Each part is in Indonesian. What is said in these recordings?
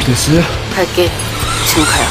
준비됐어요? 갈게. 지금 가요.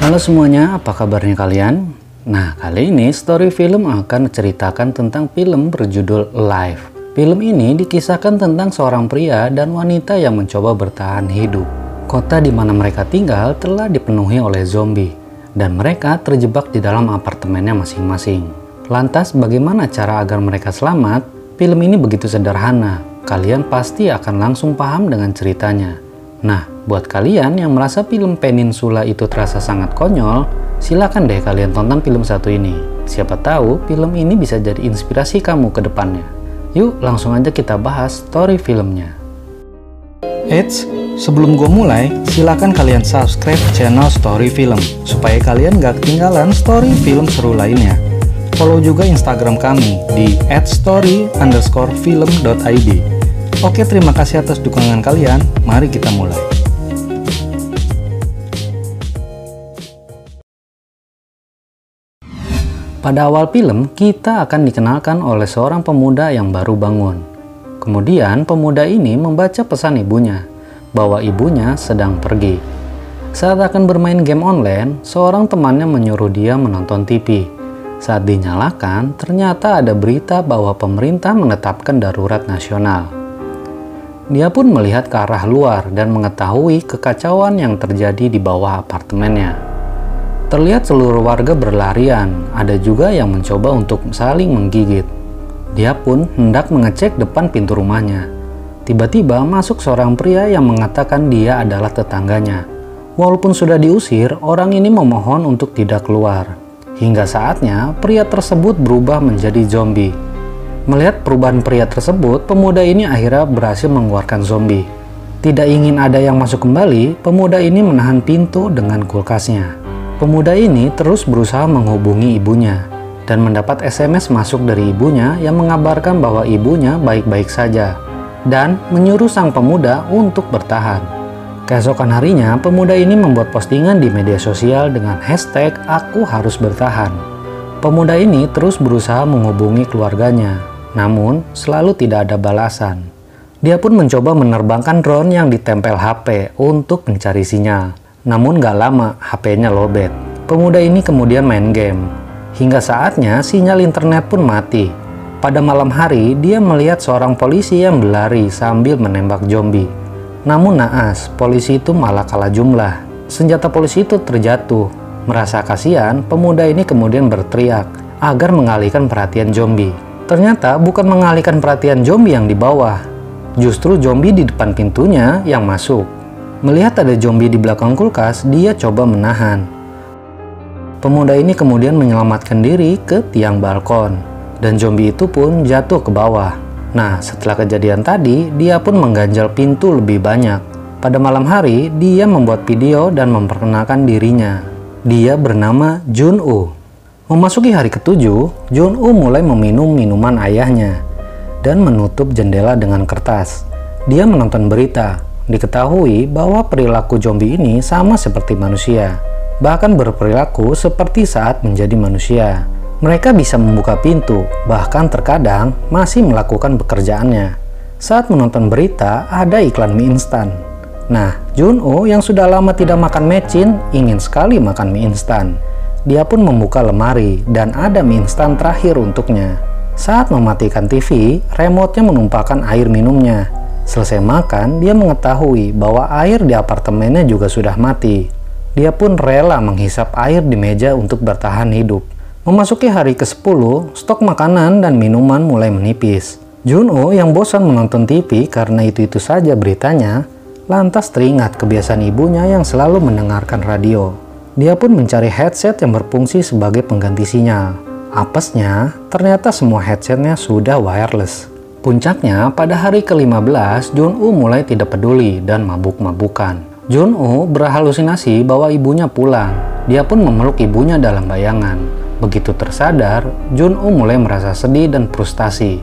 Halo semuanya, apa kabarnya kalian? Nah, kali ini story film akan menceritakan tentang film berjudul Life. Film ini dikisahkan tentang seorang pria dan wanita yang mencoba bertahan hidup. Kota di mana mereka tinggal telah dipenuhi oleh zombie, dan mereka terjebak di dalam apartemennya masing-masing. Lantas, bagaimana cara agar mereka selamat? Film ini begitu sederhana, kalian pasti akan langsung paham dengan ceritanya. Nah, buat kalian yang merasa film Peninsula itu terasa sangat konyol, silakan deh kalian tonton film satu ini. Siapa tahu film ini bisa jadi inspirasi kamu ke depannya. Yuk, langsung aja kita bahas story filmnya. Eits, sebelum gue mulai, silakan kalian subscribe channel Story Film supaya kalian gak ketinggalan story film seru lainnya. Follow juga Instagram kami di @story_film.id. Oke, terima kasih atas dukungan kalian. Mari kita mulai. Pada awal film, kita akan dikenalkan oleh seorang pemuda yang baru bangun. Kemudian, pemuda ini membaca pesan ibunya bahwa ibunya sedang pergi. Saat akan bermain game online, seorang temannya menyuruh dia menonton TV. Saat dinyalakan, ternyata ada berita bahwa pemerintah menetapkan darurat nasional. Dia pun melihat ke arah luar dan mengetahui kekacauan yang terjadi di bawah apartemennya. Terlihat seluruh warga berlarian, ada juga yang mencoba untuk saling menggigit. Dia pun hendak mengecek depan pintu rumahnya. Tiba-tiba masuk seorang pria yang mengatakan dia adalah tetangganya. Walaupun sudah diusir, orang ini memohon untuk tidak keluar. Hingga saatnya, pria tersebut berubah menjadi zombie. Melihat perubahan pria tersebut, pemuda ini akhirnya berhasil mengeluarkan zombie. Tidak ingin ada yang masuk kembali, pemuda ini menahan pintu dengan kulkasnya. Pemuda ini terus berusaha menghubungi ibunya dan mendapat SMS masuk dari ibunya yang mengabarkan bahwa ibunya baik-baik saja dan menyuruh sang pemuda untuk bertahan. Keesokan harinya, pemuda ini membuat postingan di media sosial dengan hashtag aku harus bertahan. Pemuda ini terus berusaha menghubungi keluarganya, namun selalu tidak ada balasan. Dia pun mencoba menerbangkan drone yang ditempel HP untuk mencari sinyal. Namun gak lama, HP-nya lobet. Pemuda ini kemudian main game. Hingga saatnya, sinyal internet pun mati. Pada malam hari, dia melihat seorang polisi yang berlari sambil menembak zombie. Namun naas, polisi itu malah kalah jumlah. Senjata polisi itu terjatuh. Merasa kasihan, pemuda ini kemudian berteriak agar mengalihkan perhatian zombie. Ternyata bukan mengalihkan perhatian zombie yang di bawah. Justru zombie di depan pintunya yang masuk. Melihat ada zombie di belakang kulkas, dia coba menahan. Pemuda ini kemudian menyelamatkan diri ke tiang balkon, dan zombie itu pun jatuh ke bawah. Nah, setelah kejadian tadi, dia pun mengganjal pintu lebih banyak. Pada malam hari, dia membuat video dan memperkenalkan dirinya. Dia bernama Jun Woo. Memasuki hari ketujuh, Jun Woo mulai meminum minuman ayahnya dan menutup jendela dengan kertas. Dia menonton berita, Diketahui bahwa perilaku zombie ini sama seperti manusia, bahkan berperilaku seperti saat menjadi manusia. Mereka bisa membuka pintu, bahkan terkadang masih melakukan pekerjaannya. Saat menonton berita, ada iklan mie instan. Nah, Junho yang sudah lama tidak makan mecin, ingin sekali makan mie instan. Dia pun membuka lemari dan ada mie instan terakhir untuknya. Saat mematikan TV, remote-nya menumpahkan air minumnya. Selesai makan, dia mengetahui bahwa air di apartemennya juga sudah mati. Dia pun rela menghisap air di meja untuk bertahan hidup. Memasuki hari ke-10, stok makanan dan minuman mulai menipis. Junho yang bosan menonton TV karena itu-itu saja beritanya, lantas teringat kebiasaan ibunya yang selalu mendengarkan radio. Dia pun mencari headset yang berfungsi sebagai pengganti sinyal. Apesnya, ternyata semua headsetnya sudah wireless. Puncaknya, pada hari ke-15, Jun-woo mulai tidak peduli dan mabuk-mabukan. Jun-woo berhalusinasi bahwa ibunya pulang. Dia pun memeluk ibunya dalam bayangan. Begitu tersadar, Jun-woo mulai merasa sedih dan frustasi.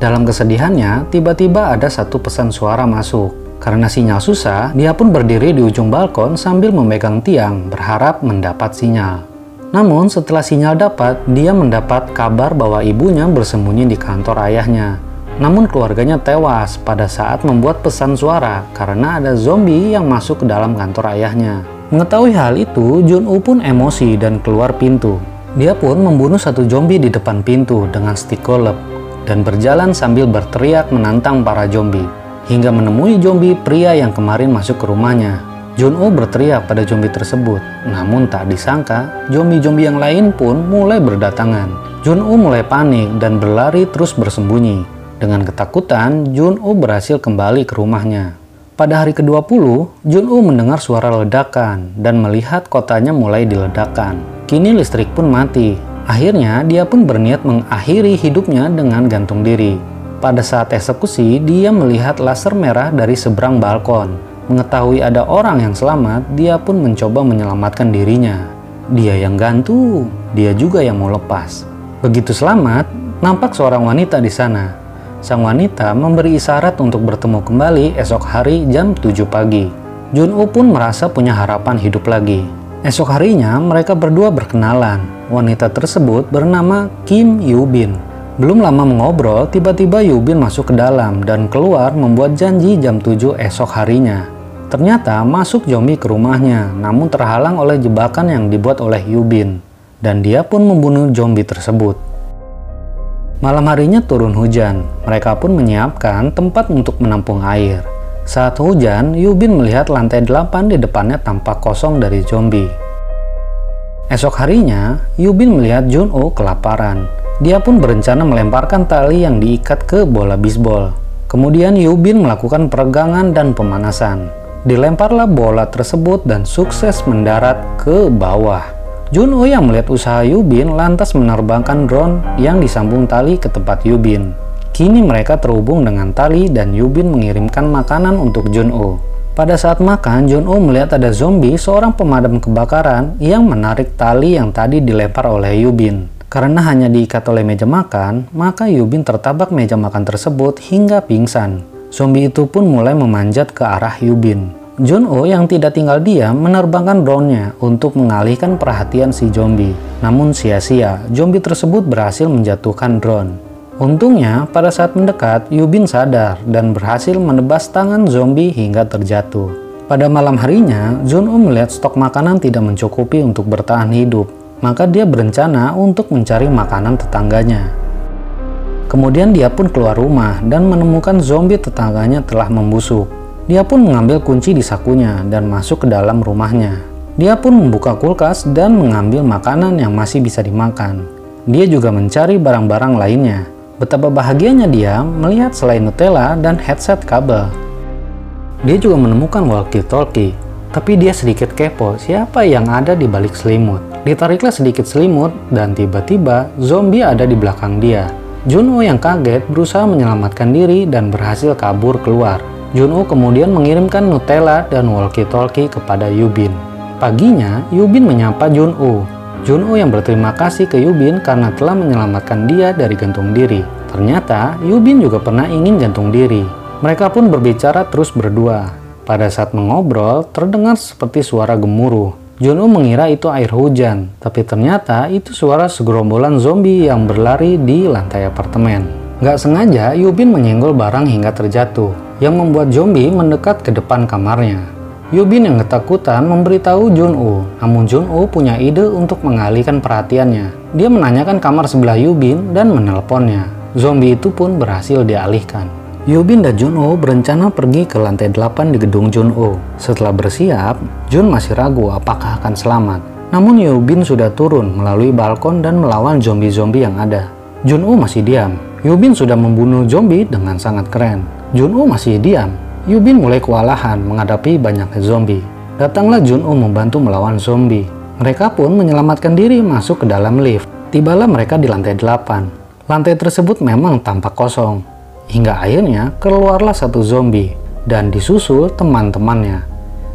Dalam kesedihannya, tiba-tiba ada satu pesan suara masuk. Karena sinyal susah, dia pun berdiri di ujung balkon sambil memegang tiang, berharap mendapat sinyal. Namun setelah sinyal dapat, dia mendapat kabar bahwa ibunya bersembunyi di kantor ayahnya. Namun keluarganya tewas pada saat membuat pesan suara karena ada zombie yang masuk ke dalam kantor ayahnya. Mengetahui hal itu, Jun Woo pun emosi dan keluar pintu. Dia pun membunuh satu zombie di depan pintu dengan stick golep dan berjalan sambil berteriak menantang para zombie hingga menemui zombie pria yang kemarin masuk ke rumahnya. Jun Woo berteriak pada zombie tersebut, namun tak disangka zombie-zombie yang lain pun mulai berdatangan. Jun Woo mulai panik dan berlari terus bersembunyi. Dengan ketakutan, Jun Woo berhasil kembali ke rumahnya. Pada hari ke-20, Jun Woo mendengar suara ledakan dan melihat kotanya mulai diledakkan. Kini listrik pun mati. Akhirnya, dia pun berniat mengakhiri hidupnya dengan gantung diri. Pada saat eksekusi, dia melihat laser merah dari seberang balkon Mengetahui ada orang yang selamat, dia pun mencoba menyelamatkan dirinya. Dia yang gantung, dia juga yang mau lepas. Begitu selamat, nampak seorang wanita di sana. Sang wanita memberi isyarat untuk bertemu kembali esok hari jam 7 pagi. Jun Woo pun merasa punya harapan hidup lagi. Esok harinya mereka berdua berkenalan. Wanita tersebut bernama Kim Yoo Bin. Belum lama mengobrol, tiba-tiba Yoo Bin masuk ke dalam dan keluar membuat janji jam 7 esok harinya. Ternyata masuk zombie ke rumahnya, namun terhalang oleh jebakan yang dibuat oleh Yubin, dan dia pun membunuh zombie tersebut. Malam harinya turun hujan, mereka pun menyiapkan tempat untuk menampung air. Saat hujan, Yubin melihat lantai 8 di depannya tampak kosong dari zombie. Esok harinya, Yubin melihat Jun-Oh kelaparan. Dia pun berencana melemparkan tali yang diikat ke bola bisbol. Kemudian Yubin melakukan peregangan dan pemanasan. Dilemparlah bola tersebut dan sukses mendarat ke bawah. Junho yang melihat usaha Yubin lantas menerbangkan drone yang disambung tali ke tempat Yubin. Kini mereka terhubung dengan tali dan Yubin mengirimkan makanan untuk Junho. Pada saat makan, Junho melihat ada zombie seorang pemadam kebakaran yang menarik tali yang tadi dilempar oleh Yubin. Karena hanya diikat oleh meja makan, maka Yubin tertabak meja makan tersebut hingga pingsan. Zombie itu pun mulai memanjat ke arah Yubin. Jun-Oh yang tidak tinggal diam menerbangkan drone-nya untuk mengalihkan perhatian si zombie. Namun sia-sia, zombie tersebut berhasil menjatuhkan drone. Untungnya, pada saat mendekat, Yubin sadar dan berhasil menebas tangan zombie hingga terjatuh. Pada malam harinya, Jun-Oh melihat stok makanan tidak mencukupi untuk bertahan hidup, maka dia berencana untuk mencari makanan tetangganya. Kemudian dia pun keluar rumah dan menemukan zombie tetangganya telah membusuk. Dia pun mengambil kunci di sakunya dan masuk ke dalam rumahnya. Dia pun membuka kulkas dan mengambil makanan yang masih bisa dimakan. Dia juga mencari barang-barang lainnya. Betapa bahagianya dia melihat selain Nutella dan headset kabel. Dia juga menemukan walkie-talkie, tapi dia sedikit kepo siapa yang ada di balik selimut. Ditariklah sedikit selimut dan tiba-tiba zombie ada di belakang dia. Junwo yang kaget berusaha menyelamatkan diri dan berhasil kabur keluar. Junwo kemudian mengirimkan Nutella dan walkie-talkie kepada Yubin. Paginya, Yubin menyapa Junwo. Junwo yang berterima kasih ke Yubin karena telah menyelamatkan dia dari gantung diri. Ternyata, Yubin juga pernah ingin gantung diri. Mereka pun berbicara terus berdua. Pada saat mengobrol, terdengar seperti suara gemuruh. Junwoo mengira itu air hujan, tapi ternyata itu suara segerombolan zombie yang berlari di lantai apartemen. Gak sengaja, Yubin menyenggol barang hingga terjatuh, yang membuat zombie mendekat ke depan kamarnya. Yubin yang ketakutan memberitahu Junwoo, namun Junwoo punya ide untuk mengalihkan perhatiannya. Dia menanyakan kamar sebelah Yubin dan menelponnya. Zombie itu pun berhasil dialihkan. Yubin dan Junho berencana pergi ke lantai 8 di gedung Junho. Setelah bersiap, Jun masih ragu apakah akan selamat. Namun Yubin sudah turun melalui balkon dan melawan zombie-zombie yang ada. Junho masih diam. Yubin sudah membunuh zombie dengan sangat keren. Junho masih diam. Yubin mulai kewalahan menghadapi banyak zombie. Datanglah Junho membantu melawan zombie. Mereka pun menyelamatkan diri masuk ke dalam lift. Tibalah mereka di lantai 8. Lantai tersebut memang tampak kosong. Hingga akhirnya keluarlah satu zombie dan disusul teman-temannya.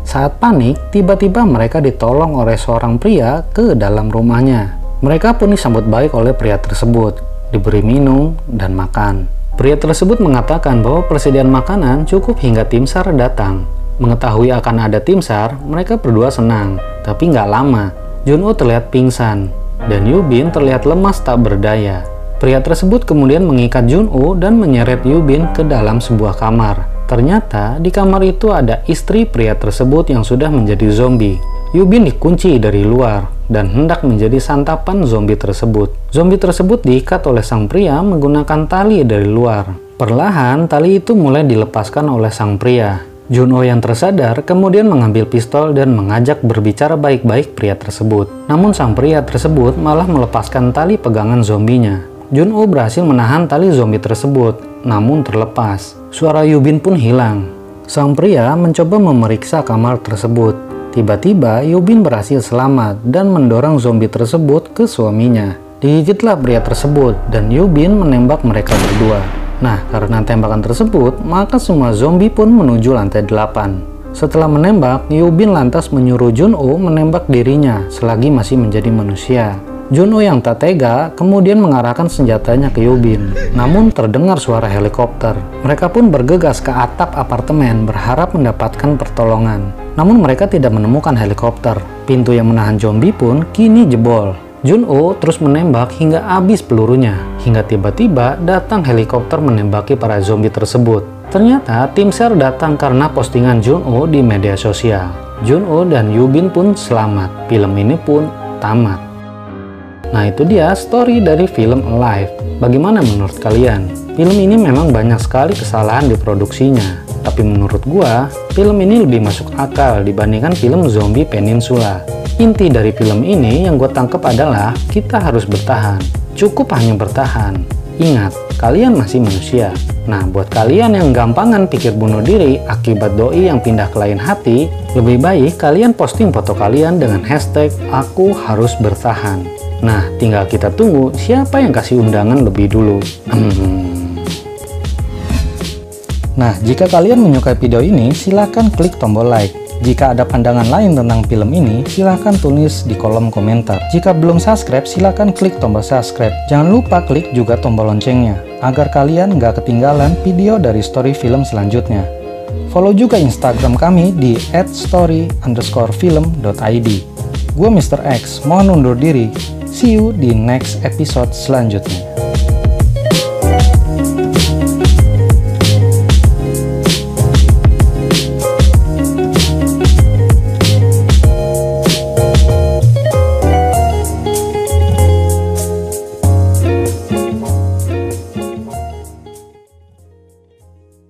Saat panik, tiba-tiba mereka ditolong oleh seorang pria ke dalam rumahnya. Mereka pun disambut baik oleh pria tersebut, diberi minum dan makan. Pria tersebut mengatakan bahwa persediaan makanan cukup hingga tim SAR datang. Mengetahui akan ada tim SAR, mereka berdua senang, tapi nggak lama. Junwoo terlihat pingsan, dan Yubin terlihat lemas tak berdaya. Pria tersebut kemudian mengikat Junwoo dan menyeret Yubin ke dalam sebuah kamar. Ternyata di kamar itu ada istri pria tersebut yang sudah menjadi zombie. Yubin dikunci dari luar dan hendak menjadi santapan zombie tersebut. Zombie tersebut diikat oleh sang pria menggunakan tali dari luar. Perlahan, tali itu mulai dilepaskan oleh sang pria. Junho yang tersadar kemudian mengambil pistol dan mengajak berbicara baik-baik pria tersebut. Namun sang pria tersebut malah melepaskan tali pegangan zombinya. Junho berhasil menahan tali zombie tersebut, namun terlepas. Suara Yubin pun hilang. Sang pria mencoba memeriksa kamar tersebut. Tiba-tiba Yubin berhasil selamat dan mendorong zombie tersebut ke suaminya. Digigitlah pria tersebut dan Yubin menembak mereka berdua. Nah, karena tembakan tersebut, maka semua zombie pun menuju lantai 8. Setelah menembak, Yubin lantas menyuruh Junho menembak dirinya selagi masih menjadi manusia. Juno yang tak tega kemudian mengarahkan senjatanya ke Yubin. Namun terdengar suara helikopter. Mereka pun bergegas ke atap apartemen berharap mendapatkan pertolongan. Namun mereka tidak menemukan helikopter. Pintu yang menahan zombie pun kini jebol. Junho terus menembak hingga habis pelurunya. Hingga tiba-tiba datang helikopter menembaki para zombie tersebut. Ternyata tim SER datang karena postingan Junho di media sosial. Junho dan Yubin pun selamat. Film ini pun tamat. Nah itu dia story dari film Alive. Bagaimana menurut kalian? Film ini memang banyak sekali kesalahan di produksinya. Tapi menurut gua, film ini lebih masuk akal dibandingkan film Zombie Peninsula. Inti dari film ini yang gue tangkap adalah kita harus bertahan. Cukup hanya bertahan. Ingat, kalian masih manusia. Nah, buat kalian yang gampangan pikir bunuh diri akibat doi yang pindah ke lain hati, lebih baik kalian posting foto kalian dengan hashtag aku harus bertahan. Nah, tinggal kita tunggu siapa yang kasih undangan lebih dulu. Hmm. Nah, jika kalian menyukai video ini, silahkan klik tombol like. Jika ada pandangan lain tentang film ini, silahkan tulis di kolom komentar. Jika belum subscribe, silahkan klik tombol subscribe. Jangan lupa klik juga tombol loncengnya, agar kalian nggak ketinggalan video dari story film selanjutnya. Follow juga Instagram kami di @story_film.id. Gue Mr. X, mohon undur diri. See you di next episode selanjutnya.